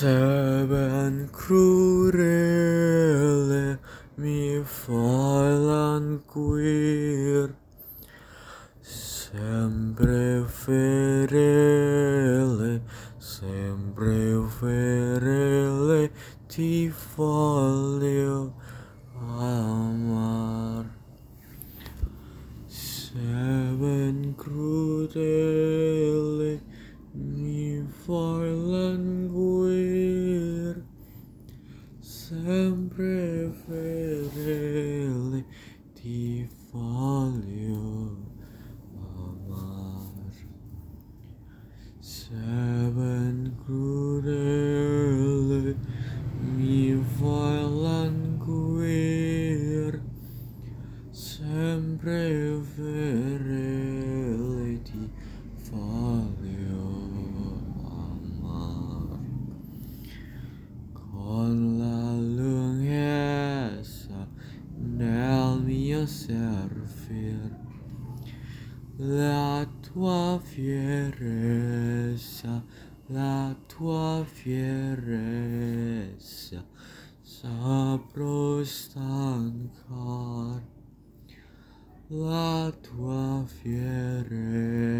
Saben crudele mi failan queer Sempre fedele, sempre fedele ti voglio amar. Saben crudele mi failan queer Fedele ti voglio amar. Saben crudele mi failan queer Sempre fedele mio servir La tua fierezza, la tua fierezza saprò stancar. La tua fierezza